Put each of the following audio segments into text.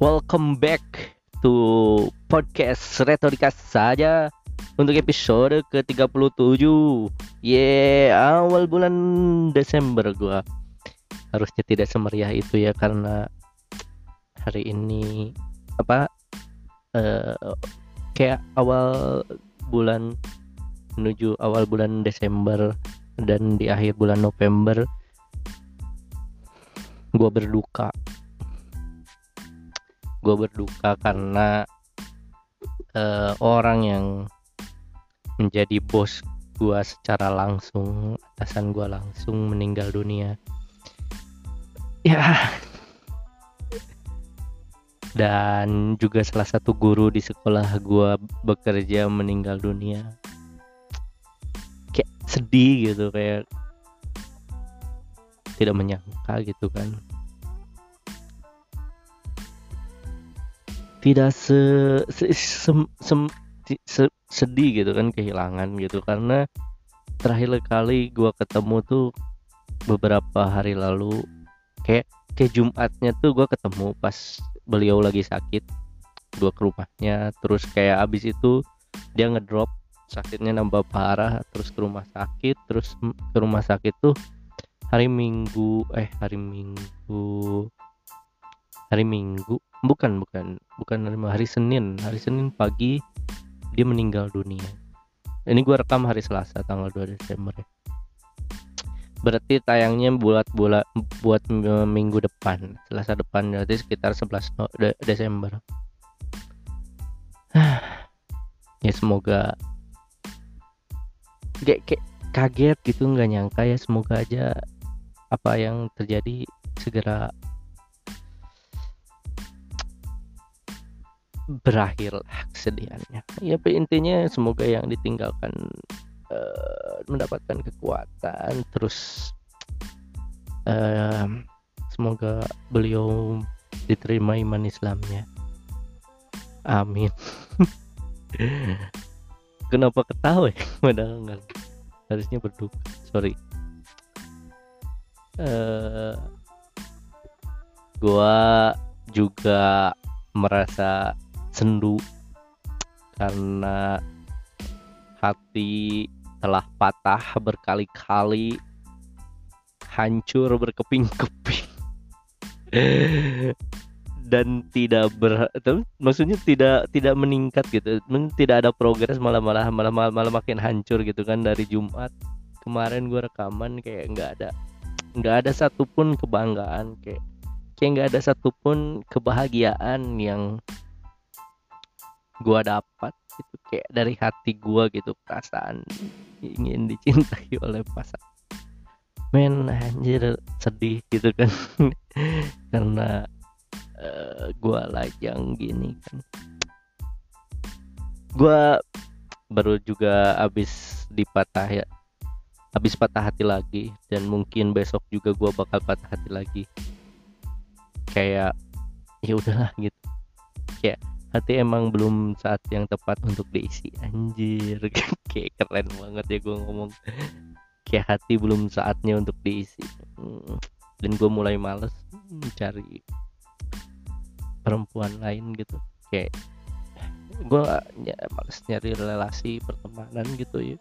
Welcome back to podcast Retorika saja untuk episode ke-37. Yeah, awal bulan Desember gua. Harusnya tidak semeriah itu ya karena hari ini apa uh, kayak awal bulan menuju awal bulan Desember dan di akhir bulan November gua berduka gue berduka karena uh, orang yang menjadi bos gue secara langsung atasan gue langsung meninggal dunia. Ya. Dan juga salah satu guru di sekolah gue bekerja meninggal dunia. Kayak sedih gitu kayak tidak menyangka gitu kan tidak se, se, se, se, se sedih gitu kan kehilangan gitu. Karena terakhir kali gua ketemu tuh beberapa hari lalu kayak kayak Jumatnya tuh gua ketemu pas beliau lagi sakit gua ke rumahnya. Terus kayak abis itu dia ngedrop sakitnya nambah parah terus ke rumah sakit. Terus ke rumah sakit tuh hari Minggu eh hari Minggu hari Minggu bukan bukan bukan hari Senin. Hari Senin pagi dia meninggal dunia. Ini gue rekam hari Selasa tanggal 2 Desember ya. Berarti tayangnya buat bulat buat minggu depan. Selasa depan berarti sekitar 11 Desember. Ya semoga kayak, kayak kaget gitu nggak nyangka ya semoga aja apa yang terjadi segera berakhir kesedihannya. Ya intinya semoga yang ditinggalkan uh, mendapatkan kekuatan terus uh, semoga beliau diterima iman Islamnya. Amin. Kenapa ketawa ya? Padahal enggak. Harusnya berduka. Sorry. Uh, gua juga merasa sendu karena hati telah patah berkali-kali hancur berkeping-keping. Dan tidak ber maksudnya tidak tidak meningkat gitu. Tidak ada progres malah malah malah malah, malah makin hancur gitu kan dari Jumat. Kemarin gue rekaman kayak nggak ada nggak ada satupun kebanggaan kayak kayak nggak ada satupun kebahagiaan yang gua dapat itu kayak dari hati gua gitu perasaan ingin dicintai oleh pasangan men anjir sedih gitu kan. Karena uh, gua lajang gini kan. Gua baru juga habis dipatah ya habis patah hati lagi dan mungkin besok juga gua bakal patah hati lagi. Kayak ya udahlah gitu. Kayak hati emang belum saat yang tepat untuk diisi anjir. Kayak keren banget ya gue ngomong. Kayak hati belum saatnya untuk diisi. Hmm, dan gue mulai males mencari perempuan lain gitu. Kayak gue ya, males nyari relasi pertemanan gitu ya.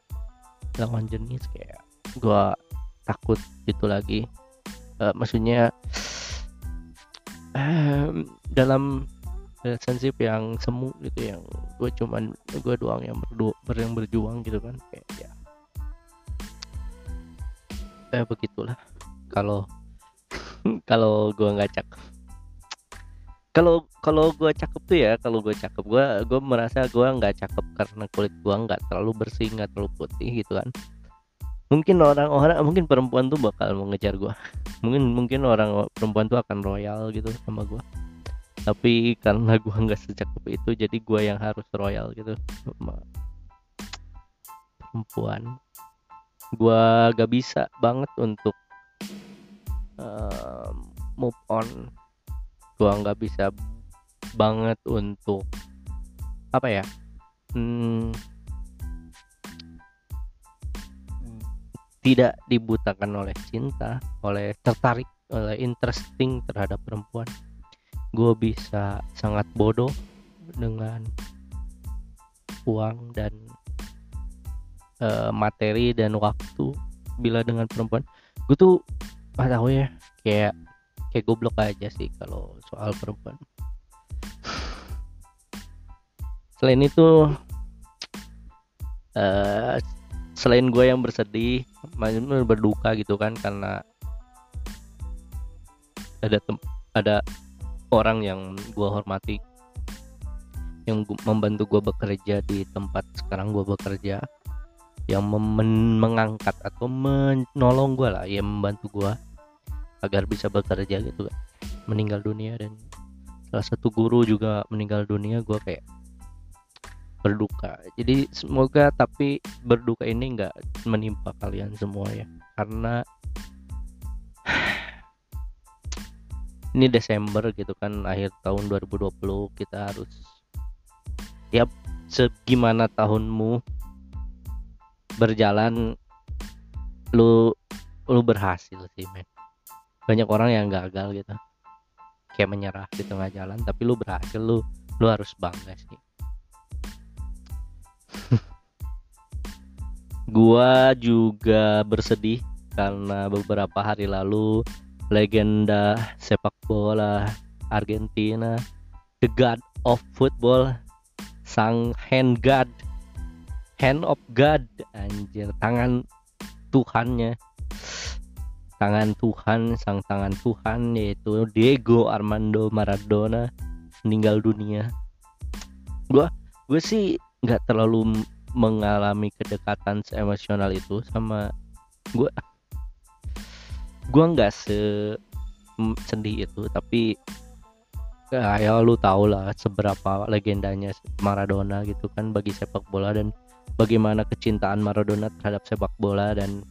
Lawan jenis kayak gue takut gitu lagi. Uh, maksudnya um, dalam relationship yang semu gitu yang gue cuman gue doang yang berdua ber yang berjuang gitu kan. Kayak ya. Eh begitulah. Kalau kalau gue nggak cakep kalau kalau gue cakep tuh ya kalau gue cakep gue gue merasa gue nggak cakep karena kulit gue nggak terlalu bersih nggak terlalu putih gitu kan. Mungkin orang-orang mungkin perempuan tuh bakal mengejar gue mungkin mungkin orang perempuan tuh akan royal gitu sama gue tapi karena gue nggak secakep itu jadi gue yang harus royal gitu. Perempuan. Gue gak bisa banget untuk uh, move on. Gue nggak bisa banget untuk apa ya hmm, tidak dibutakan oleh cinta oleh tertarik oleh interesting terhadap perempuan gue bisa sangat bodoh dengan uang dan uh, materi dan waktu bila dengan perempuan. Gue tuh gak tahu ya kayak kayak goblok aja sih kalau soal perempuan. Selain itu uh, selain gue yang bersedih berduka gitu kan karena ada ada orang yang gue hormati. Yang membantu gue bekerja di tempat sekarang gue bekerja. Yang mengangkat atau menolong gue lah yang membantu gue agar bisa bekerja gitu meninggal dunia dan salah satu guru juga meninggal dunia gue kayak berduka. Jadi semoga tapi berduka ini nggak menimpa kalian semua ya. Karena ini Desember gitu kan akhir tahun 2020 kita harus ya segimana tahunmu berjalan lu lu berhasil sih men. Banyak orang yang gagal gitu. Kayak menyerah di tengah jalan tapi lu berhasil lu lu harus bangga sih. Gua juga bersedih karena beberapa hari lalu legenda sepak bola Argentina the god of football sang hand god hand of God anjir tangan Tuhannya. Tangan Tuhan sang tangan Tuhan yaitu Diego Armando Maradona meninggal dunia. Gua gue sih nggak terlalu mengalami kedekatan emosional itu sama gue gue nggak se sedih itu tapi ya, ya lu tau lah seberapa legendanya Maradona gitu kan bagi sepak bola dan bagaimana kecintaan Maradona terhadap sepak bola dan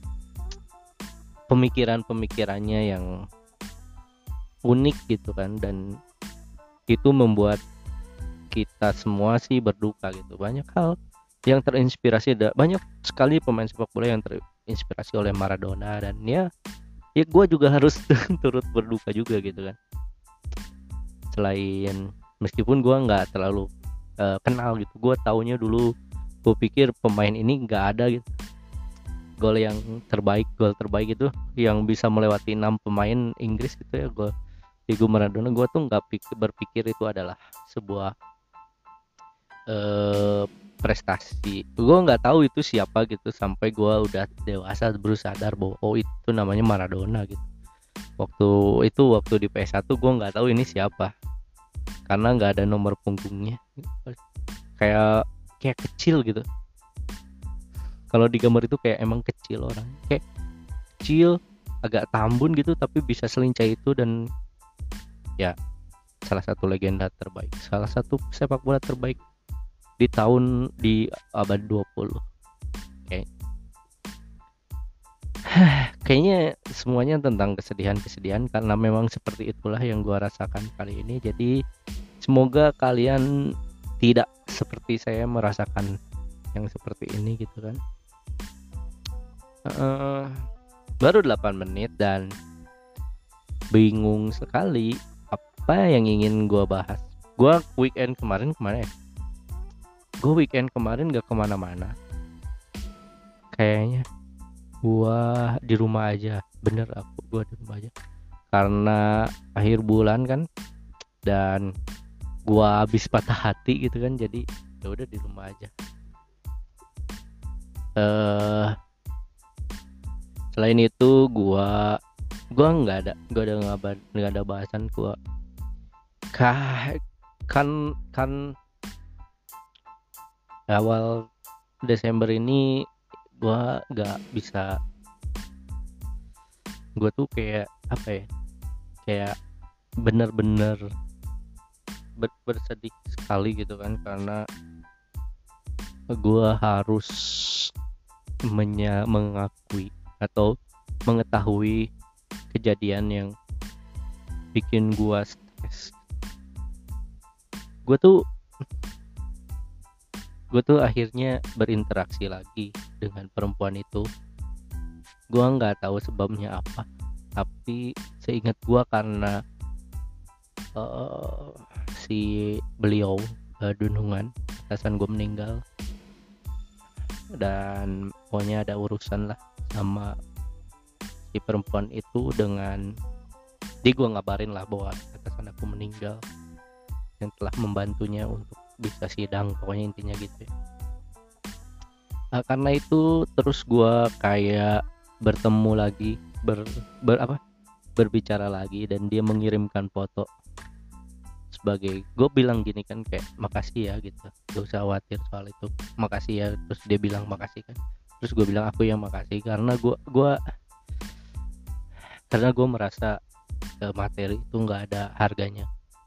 pemikiran-pemikirannya yang unik gitu kan dan itu membuat kita semua sih berduka gitu. Banyak hal yang terinspirasi banyak sekali pemain sepak bola yang terinspirasi oleh Maradona dan ya ya gue juga harus turut berduka juga gitu kan. Selain meskipun gue nggak terlalu uh, kenal gitu gue taunya dulu gue pikir pemain ini nggak ada gitu. Gol yang terbaik gol terbaik itu yang bisa melewati enam pemain Inggris gitu ya gue Diego Maradona gue tuh nggak berpikir itu adalah sebuah uh, prestasi. Gue nggak tahu itu siapa gitu sampai gue udah dewasa baru sadar bahwa oh itu namanya Maradona gitu. Waktu itu waktu di PS1 gue nggak tahu ini siapa. Karena nggak ada nomor punggungnya. Kayak kayak kecil gitu. Kalau di gambar itu kayak emang kecil orang. Kayak kecil agak tambun gitu tapi bisa selincah itu dan ya salah satu legenda terbaik. Salah satu sepak bola terbaik di tahun di abad 20 kayak kayaknya semuanya tentang kesedihan-kesedihan karena memang seperti itulah yang gua rasakan kali ini. Jadi semoga kalian tidak seperti saya merasakan yang seperti ini gitu kan. Uh, baru 8 menit dan bingung sekali apa yang ingin gua bahas. Gua weekend kemarin kemarin ya gue weekend kemarin gak ke mana-mana. Kayaknya gua di rumah aja. Bener aku gua di rumah aja. Karena akhir bulan kan dan gua habis patah hati gitu kan jadi ya udah di rumah aja. Eh uh, selain itu gua gua nggak ada gua ada nggak ada bahasan gua. Kah kan kan awal Desember ini gue nggak bisa gue tuh kayak apa ya kayak bener-bener ber bersedih sekali gitu kan karena gue harus menya mengakui atau mengetahui kejadian yang bikin gue stres. Gue tuh gue tuh akhirnya berinteraksi lagi dengan perempuan itu. Gue nggak tahu sebabnya apa tapi seingat gue karena uh, si beliau uh, dunungan atasan gue meninggal. Dan pokoknya ada urusan lah sama si perempuan itu dengan dia gue ngabarin lah bahwa atasan aku meninggal yang telah membantunya untuk bisa sidang pokoknya intinya gitu ya. Nah, karena itu terus gue kayak bertemu lagi ber, ber apa berbicara lagi dan dia mengirimkan foto sebagai gue bilang gini kan kayak makasih ya gitu. Gak usah khawatir soal itu. Makasih ya terus dia bilang makasih kan. Terus gue bilang aku yang makasih karena gue gua karena gue merasa uh, materi itu nggak ada harganya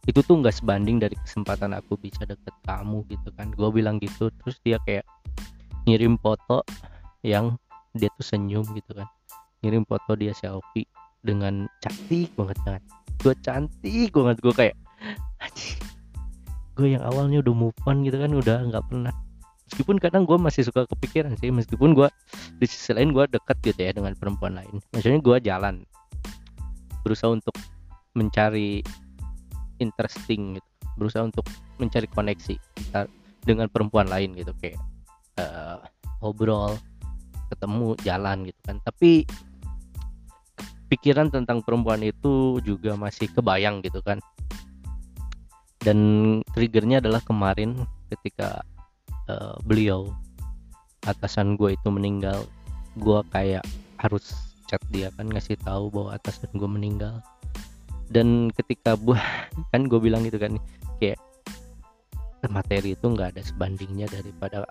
itu tuh nggak sebanding dari kesempatan aku bisa deket kamu gitu kan. Gue bilang gitu terus dia kayak ngirim foto yang dia tuh senyum gitu kan. Ngirim foto dia selfie dengan cantik banget kan. Gue cantik banget gue kayak gue yang awalnya udah move on gitu kan udah nggak pernah. Meskipun kadang gue masih suka kepikiran sih meskipun gue di sisi lain gue dekat gitu ya dengan perempuan lain. Maksudnya gue jalan. Berusaha untuk mencari interesting gitu. Berusaha untuk mencari koneksi dengan perempuan lain gitu kayak uh, ngobrol ketemu jalan gitu kan. Tapi pikiran tentang perempuan itu juga masih kebayang gitu kan. Dan triggernya adalah kemarin ketika uh, beliau atasan gue itu meninggal gue kayak harus chat dia kan ngasih tahu bahwa atasan gue meninggal dan ketika buah kan gue bilang gitu kan kayak materi itu nggak ada sebandingnya daripada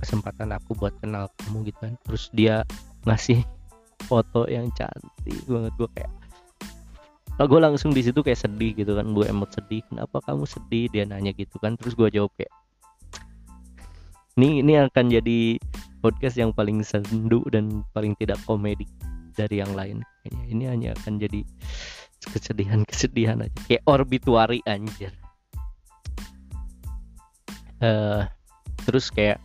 kesempatan aku buat kenal kamu gitu kan. Terus dia ngasih foto yang cantik banget gue kayak oh, gue langsung di situ kayak sedih gitu kan gue emot sedih kenapa kamu sedih? Dia nanya gitu kan terus gue jawab kayak ini ini akan jadi podcast yang paling sendu dan paling tidak komedi dari yang lain. Kayaknya ini hanya akan jadi kesedihan kesedihan aja. Kayak orbituari anjir. Uh, terus kayak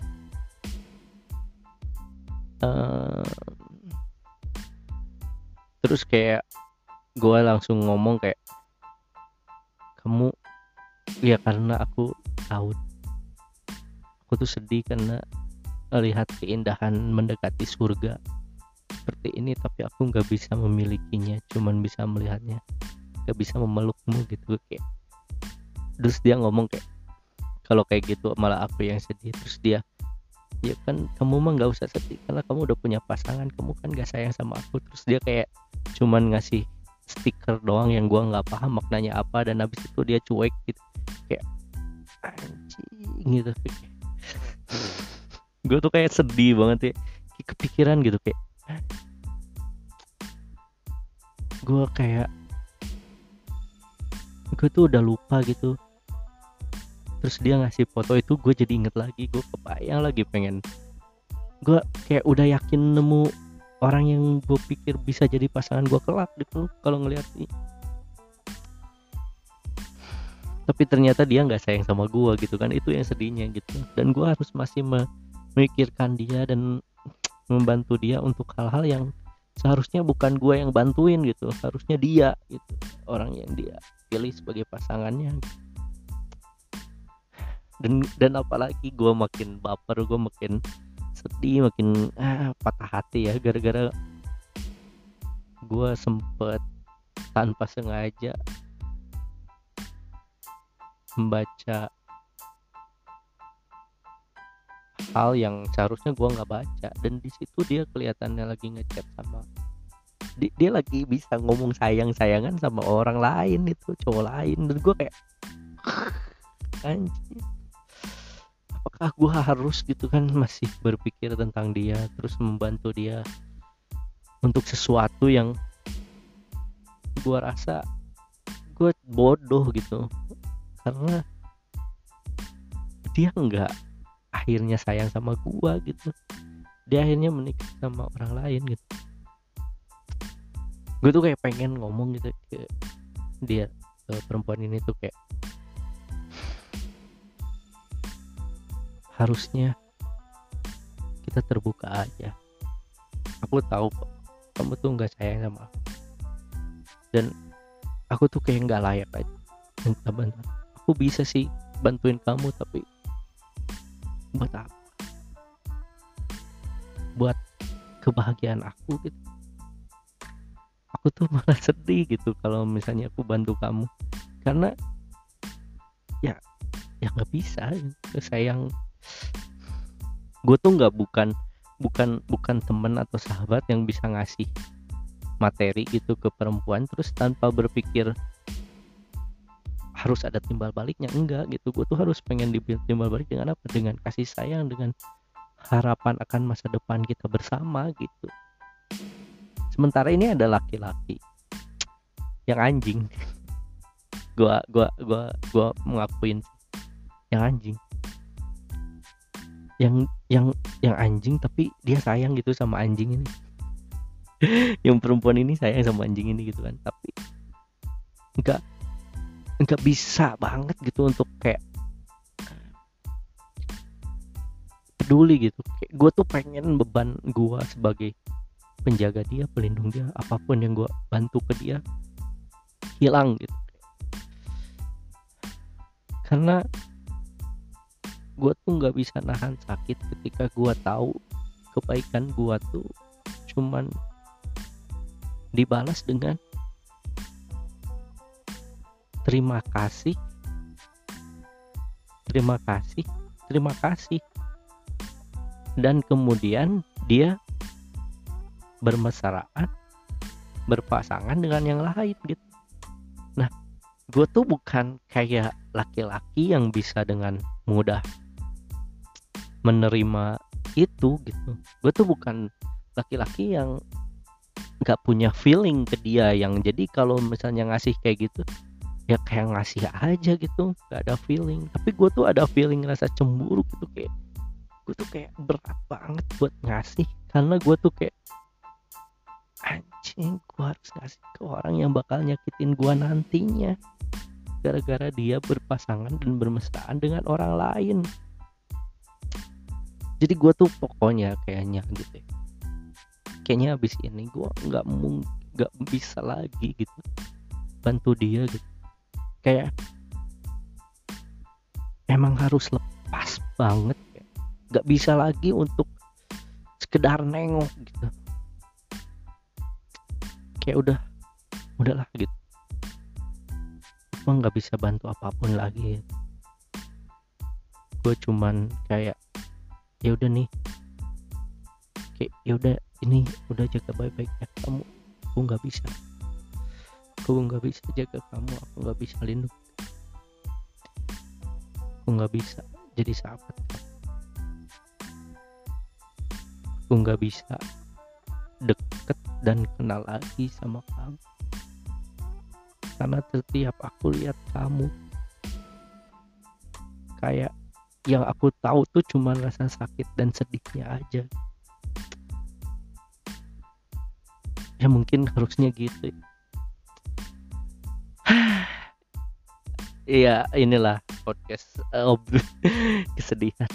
uh, terus kayak gue langsung ngomong kayak kamu ya karena aku tahu aku tuh sedih karena melihat keindahan mendekati surga seperti ini tapi aku nggak bisa memilikinya cuman bisa melihatnya. Nggak bisa memelukmu gitu kayak terus dia ngomong kayak kalau kayak gitu malah aku yang sedih. Terus dia ya kan kamu mah nggak usah sedih karena kamu udah punya pasangan kamu kan gak sayang sama aku. Terus dia kayak cuman ngasih stiker doang yang gua nggak paham maknanya apa dan habis itu dia cuek gitu. Kayak anjing gitu gue tuh kayak sedih banget ya kepikiran gitu kayak gue kayak gue tuh udah lupa gitu. Terus dia ngasih foto itu gue jadi inget lagi. Gue kebayang lagi pengen. Gue kayak udah yakin nemu orang yang gue pikir bisa jadi pasangan gue kelak gitu kalau ngeliat sih tapi ternyata dia nggak sayang sama gue gitu kan. Itu yang sedihnya gitu. Dan gue harus masih memikirkan dia dan membantu dia untuk hal-hal yang seharusnya bukan gue yang bantuin gitu. Harusnya dia gitu orang yang dia pilih sebagai pasangannya. Dan dan apalagi gue makin baper gue makin sedih makin ah, patah hati ya gara-gara gue sempet tanpa sengaja membaca hal yang seharusnya gue nggak baca. Dan di situ dia kelihatannya lagi ngechat sama dia, dia lagi bisa ngomong sayang sayangan sama orang lain itu cowok lain. Dan gue kayak anjir apakah gue harus gitu kan? Masih berpikir tentang dia terus membantu dia untuk sesuatu yang gue rasa gue bodoh gitu. Karena dia nggak akhirnya sayang sama gue gitu. Dia akhirnya menikah sama orang lain gitu. Gue tuh kayak pengen ngomong gitu ke dia ke perempuan ini tuh kayak harusnya kita terbuka aja. Aku tahu kok kamu tuh nggak sayang sama aku. Dan aku tuh kayak nggak layak aja. Minta bantuan aku bisa sih bantuin kamu tapi buat apa buat kebahagiaan aku gitu. Aku tuh malah sedih gitu kalau misalnya aku bantu kamu. Karena ya ya nggak bisa sayang. Gue tuh nggak bukan bukan bukan temen atau sahabat yang bisa ngasih materi gitu ke perempuan. Terus tanpa berpikir harus ada timbal baliknya. Enggak gitu. Gue tuh harus pengen timbal balik dengan apa? Dengan kasih sayang dengan harapan akan masa depan kita bersama gitu. Sementara ini ada laki-laki yang anjing. Gua gua gua gua mengakuin yang anjing. Yang yang yang anjing tapi dia sayang gitu sama anjing ini. Yang perempuan ini sayang sama anjing ini gitu kan. Tapi enggak enggak bisa banget gitu untuk kayak peduli gitu. Kayak gue tuh pengen beban gue sebagai penjaga dia pelindung dia apa pun yang gue bantu ke dia hilang gitu. Karena gue tuh nggak bisa nahan sakit ketika gue tahu kebaikan gue tuh cuman dibalas dengan terima kasih. Terima kasih. Terima kasih. Dan kemudian dia bermesraan berpasangan dengan yang lain gitu. Nah gue tuh bukan kayak laki-laki yang bisa dengan mudah menerima itu gitu. Gue tuh bukan laki-laki yang nggak punya feeling ke dia yang jadi kalau misalnya ngasih kayak gitu ya kayak ngasih aja gitu nggak ada feeling. Tapi gue tuh ada feeling rasa cemburu gitu kayak gue tuh kayak berat banget buat ngasih. Karena gue tuh kayak anjing gue harus ngasih ke orang yang bakal nyakitin gue nantinya. Gara-gara dia berpasangan dan bermesraan dengan orang lain. Jadi gue tuh pokoknya kayaknya gitu ya. kayaknya abis ini gue nggak mungkin nggak bisa lagi gitu bantu dia gitu kayak emang harus lepas banget nggak bisa lagi untuk sekedar nengok gitu. Kayak udah udahlah gitu. Gue nggak bisa bantu apa pun lagi. Gue cuman kayak ya udah nih. Kayak ya udah ini udah jaga baik-baik ya kamu. Aku nggak bisa aku nggak bisa jaga kamu aku nggak bisa lindung aku nggak bisa jadi sahabat. Aku nggak bisa deket dan kenal lagi sama kamu. Karena setiap aku lihat kamu kayak yang aku tahu tuh cuma rasa sakit dan sedihnya aja. Ya mungkin harusnya gitu Iya inilah podcast uh, kesedihan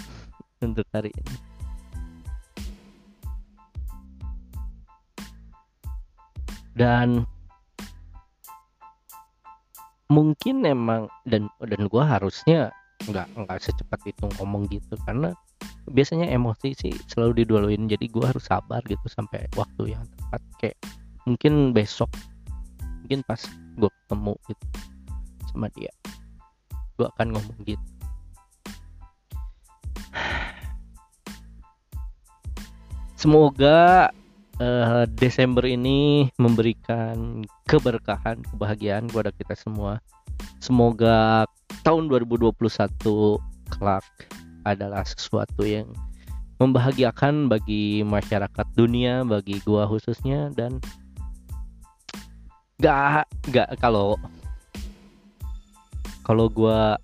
untuk hari ini. Dan mungkin emang dan dan gue harusnya nggak nggak secepat itu ngomong gitu karena biasanya emosi sih selalu diduluin jadi gue harus sabar gitu sampai waktu yang tepat. Kayak mungkin besok mungkin pas gue ketemu gitu sama dia gue akan ngomong gitu semoga uh, Desember ini memberikan keberkahan, kebahagiaan kepada kita semua. Semoga tahun 2021 kelak adalah sesuatu yang membahagiakan bagi masyarakat dunia, bagi gua khususnya dan gak gak kalau kalau gua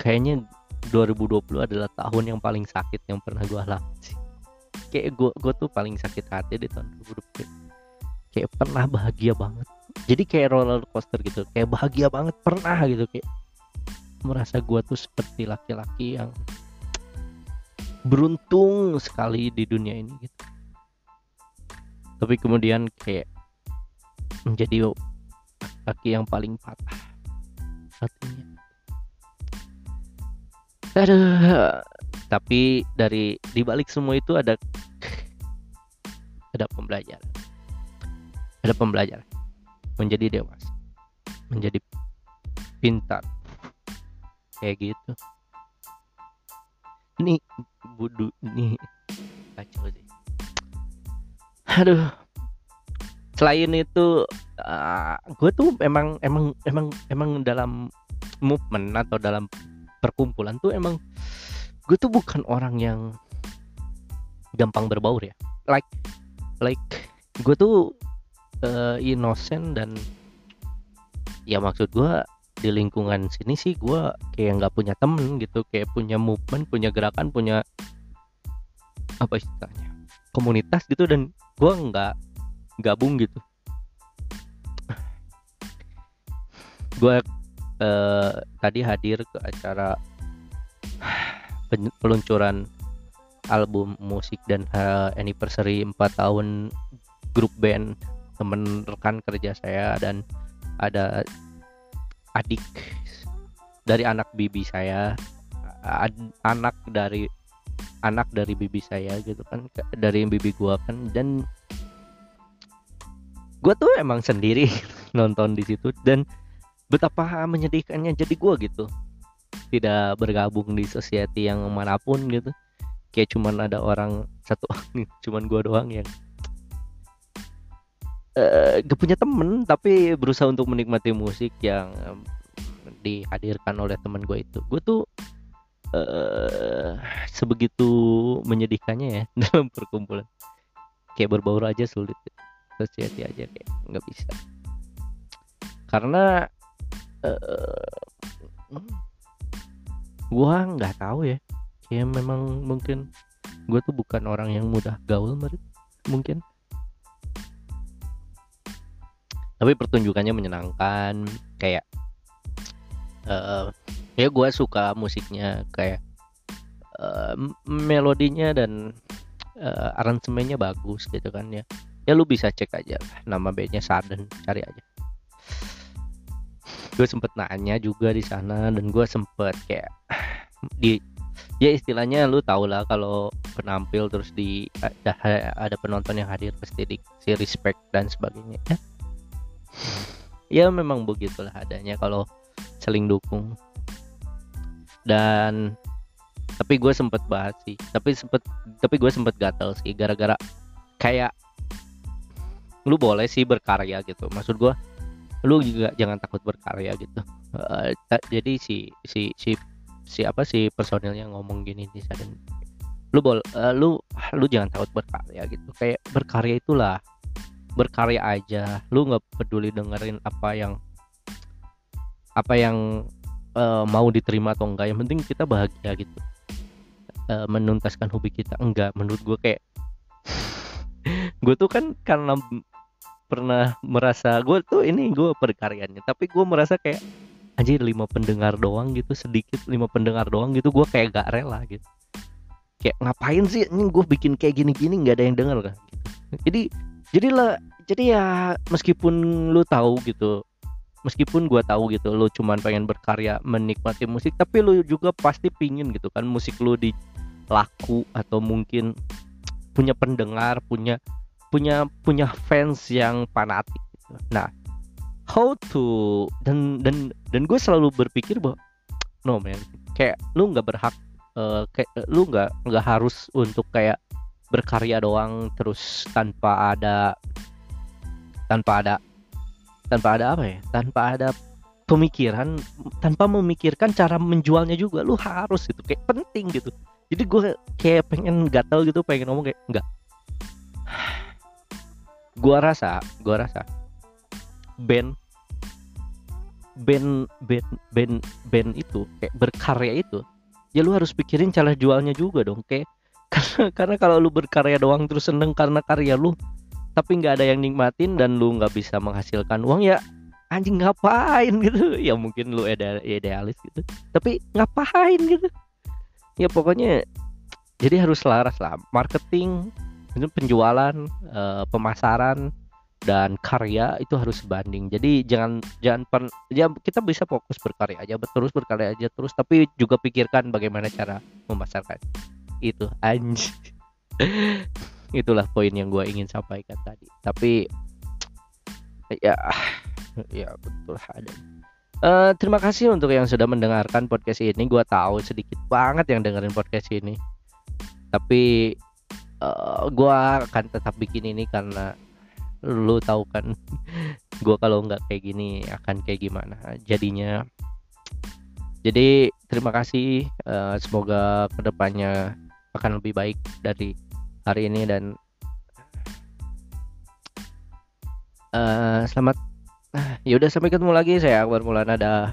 kayaknya 2020 adalah tahun yang paling sakit yang pernah gua alami kayak gue gue tuh paling sakit hati di tahun 2020 kayak pernah bahagia banget. Jadi kayak roller coaster gitu kayak bahagia banget pernah gitu kayak merasa gue tuh seperti laki-laki yang beruntung sekali di dunia ini gitu. Tapi kemudian kayak menjadi laki yang paling patah hatinya aduh. Tapi dari dibalik semua itu ada ada pembelajaran ada pembelajaran menjadi dewasa menjadi pintar. Kayak gitu. Ini budu ini kacau sih. Aduh selain itu uh, gue tuh emang emang emang emang dalam movement atau dalam perkumpulan tuh emang gue tuh bukan orang yang gampang berbaur ya. Like like gue tuh uh, innocent dan ya maksud gue di lingkungan sini sih gue kayak nggak punya temen gitu kayak punya movement punya gerakan punya apa istilahnya komunitas gitu dan gue nggak gabung gitu. Gue uh, tadi hadir ke acara peluncuran album musik dan uh, anniversary 4 tahun grup band temen rekan kerja saya dan ada adik dari anak bibi saya ad, anak dari anak dari bibi saya gitu kan dari bibi gua kan dan gua tuh emang sendiri nonton di situ dan betapa menyedihkannya jadi gue gitu. Tidak bergabung di society yang mana pun gitu. Kayak cuman ada orang satu cuman gue doang yang uh, gak punya temen tapi berusaha untuk menikmati musik yang dihadirkan oleh teman gue itu. Gue tuh uh, sebegitu menyedihkannya ya dalam perkumpulan. Kayak berbaur aja sulit society aja kayak nggak bisa. Karena uh, gua nggak tahu ya. Kayak memang mungkin gue tuh bukan orang yang mudah gaul mungkin. Tapi pertunjukannya menyenangkan kayak uh, ya gue suka musiknya kayak uh, melodinya dan uh, aransemennya bagus gitu kan ya ya lu bisa cek aja. Nama bandnya Sudden cari aja. Gue sempet nanya juga di sana dan gue sempet kayak di ya istilahnya lu tau lah kalau penampil terus di ada, ada penonton yang hadir pasti di si respect dan sebagainya. Ya ya memang begitulah adanya kalau saling dukung. Dan tapi gue sempet bahas sih tapi sempet tapi gue sempet gatel sih gara-gara kayak lu boleh sih berkarya gitu. Maksud gue lu juga jangan takut berkarya gitu. Uh, jadi si si si si apa si personilnya ngomong gini sana lu bol uh, lu lu jangan takut berkarya gitu. Kayak berkarya itulah. Berkarya aja. Lu nggak peduli dengerin apa yang apa yang uh, mau diterima atau enggak yang penting kita bahagia gitu. Uh, menuntaskan hobi kita. Enggak menurut gue kayak gue tuh kan karena pernah merasa gue tuh ini gue perkaryanya tapi gue merasa kayak anjir lima pendengar doang gitu sedikit lima pendengar doang gitu gue kayak gak rela gitu. Kayak ngapain sih ini gue bikin kayak gini-gini nggak ada yang denger kan jadi jadilah jadi ya meskipun lu tahu gitu meskipun gue tahu gitu lu cuman pengen berkarya menikmati musik tapi lu juga pasti pingin gitu kan musik lu di laku atau mungkin punya pendengar punya punya punya fans yang fanatik. Nah, how to dan dan dan gue selalu berpikir bahwa no man, kayak lu nggak berhak uh, kayak lu nggak nggak harus untuk kayak berkarya doang terus tanpa ada tanpa ada tanpa ada apa ya? Tanpa ada pemikiran tanpa memikirkan cara menjualnya juga lu harus itu kayak penting gitu. Jadi gue kayak pengen gatel gitu pengen ngomong kayak enggak gua rasa gua rasa band band band band band itu kayak berkarya itu ya lu harus pikirin cara jualnya juga dong kayak karena karena kalau lu berkarya doang terus seneng karena karya lu tapi nggak ada yang nikmatin dan lu nggak bisa menghasilkan uang ya anjing ngapain gitu. Ya mungkin lu idealis gitu tapi ngapain gitu. Ya pokoknya jadi harus selaras lah marketing penjualan uh, pemasaran dan karya itu harus sebanding. Jadi jangan jangan per, ya kita bisa fokus berkarya aja terus berkarya aja terus tapi juga pikirkan bagaimana cara memasarkan. Itu anj. Itulah poin yang gue ingin sampaikan tadi. Tapi ya ya betul ada. Uh, terima kasih untuk yang sudah mendengarkan podcast ini. Gue tahu sedikit banget yang dengerin podcast ini. Tapi uh, eh, gue akan tetap bikin ini karena lu tahu kan gue kalau nggak kayak gini akan kayak gimana jadinya. Jadi terima kasih. Uh, semoga ke depannya akan lebih baik dari hari ini dan uh, selamat. Ya udah sampai ketemu lagi saya Akbar Mulana dah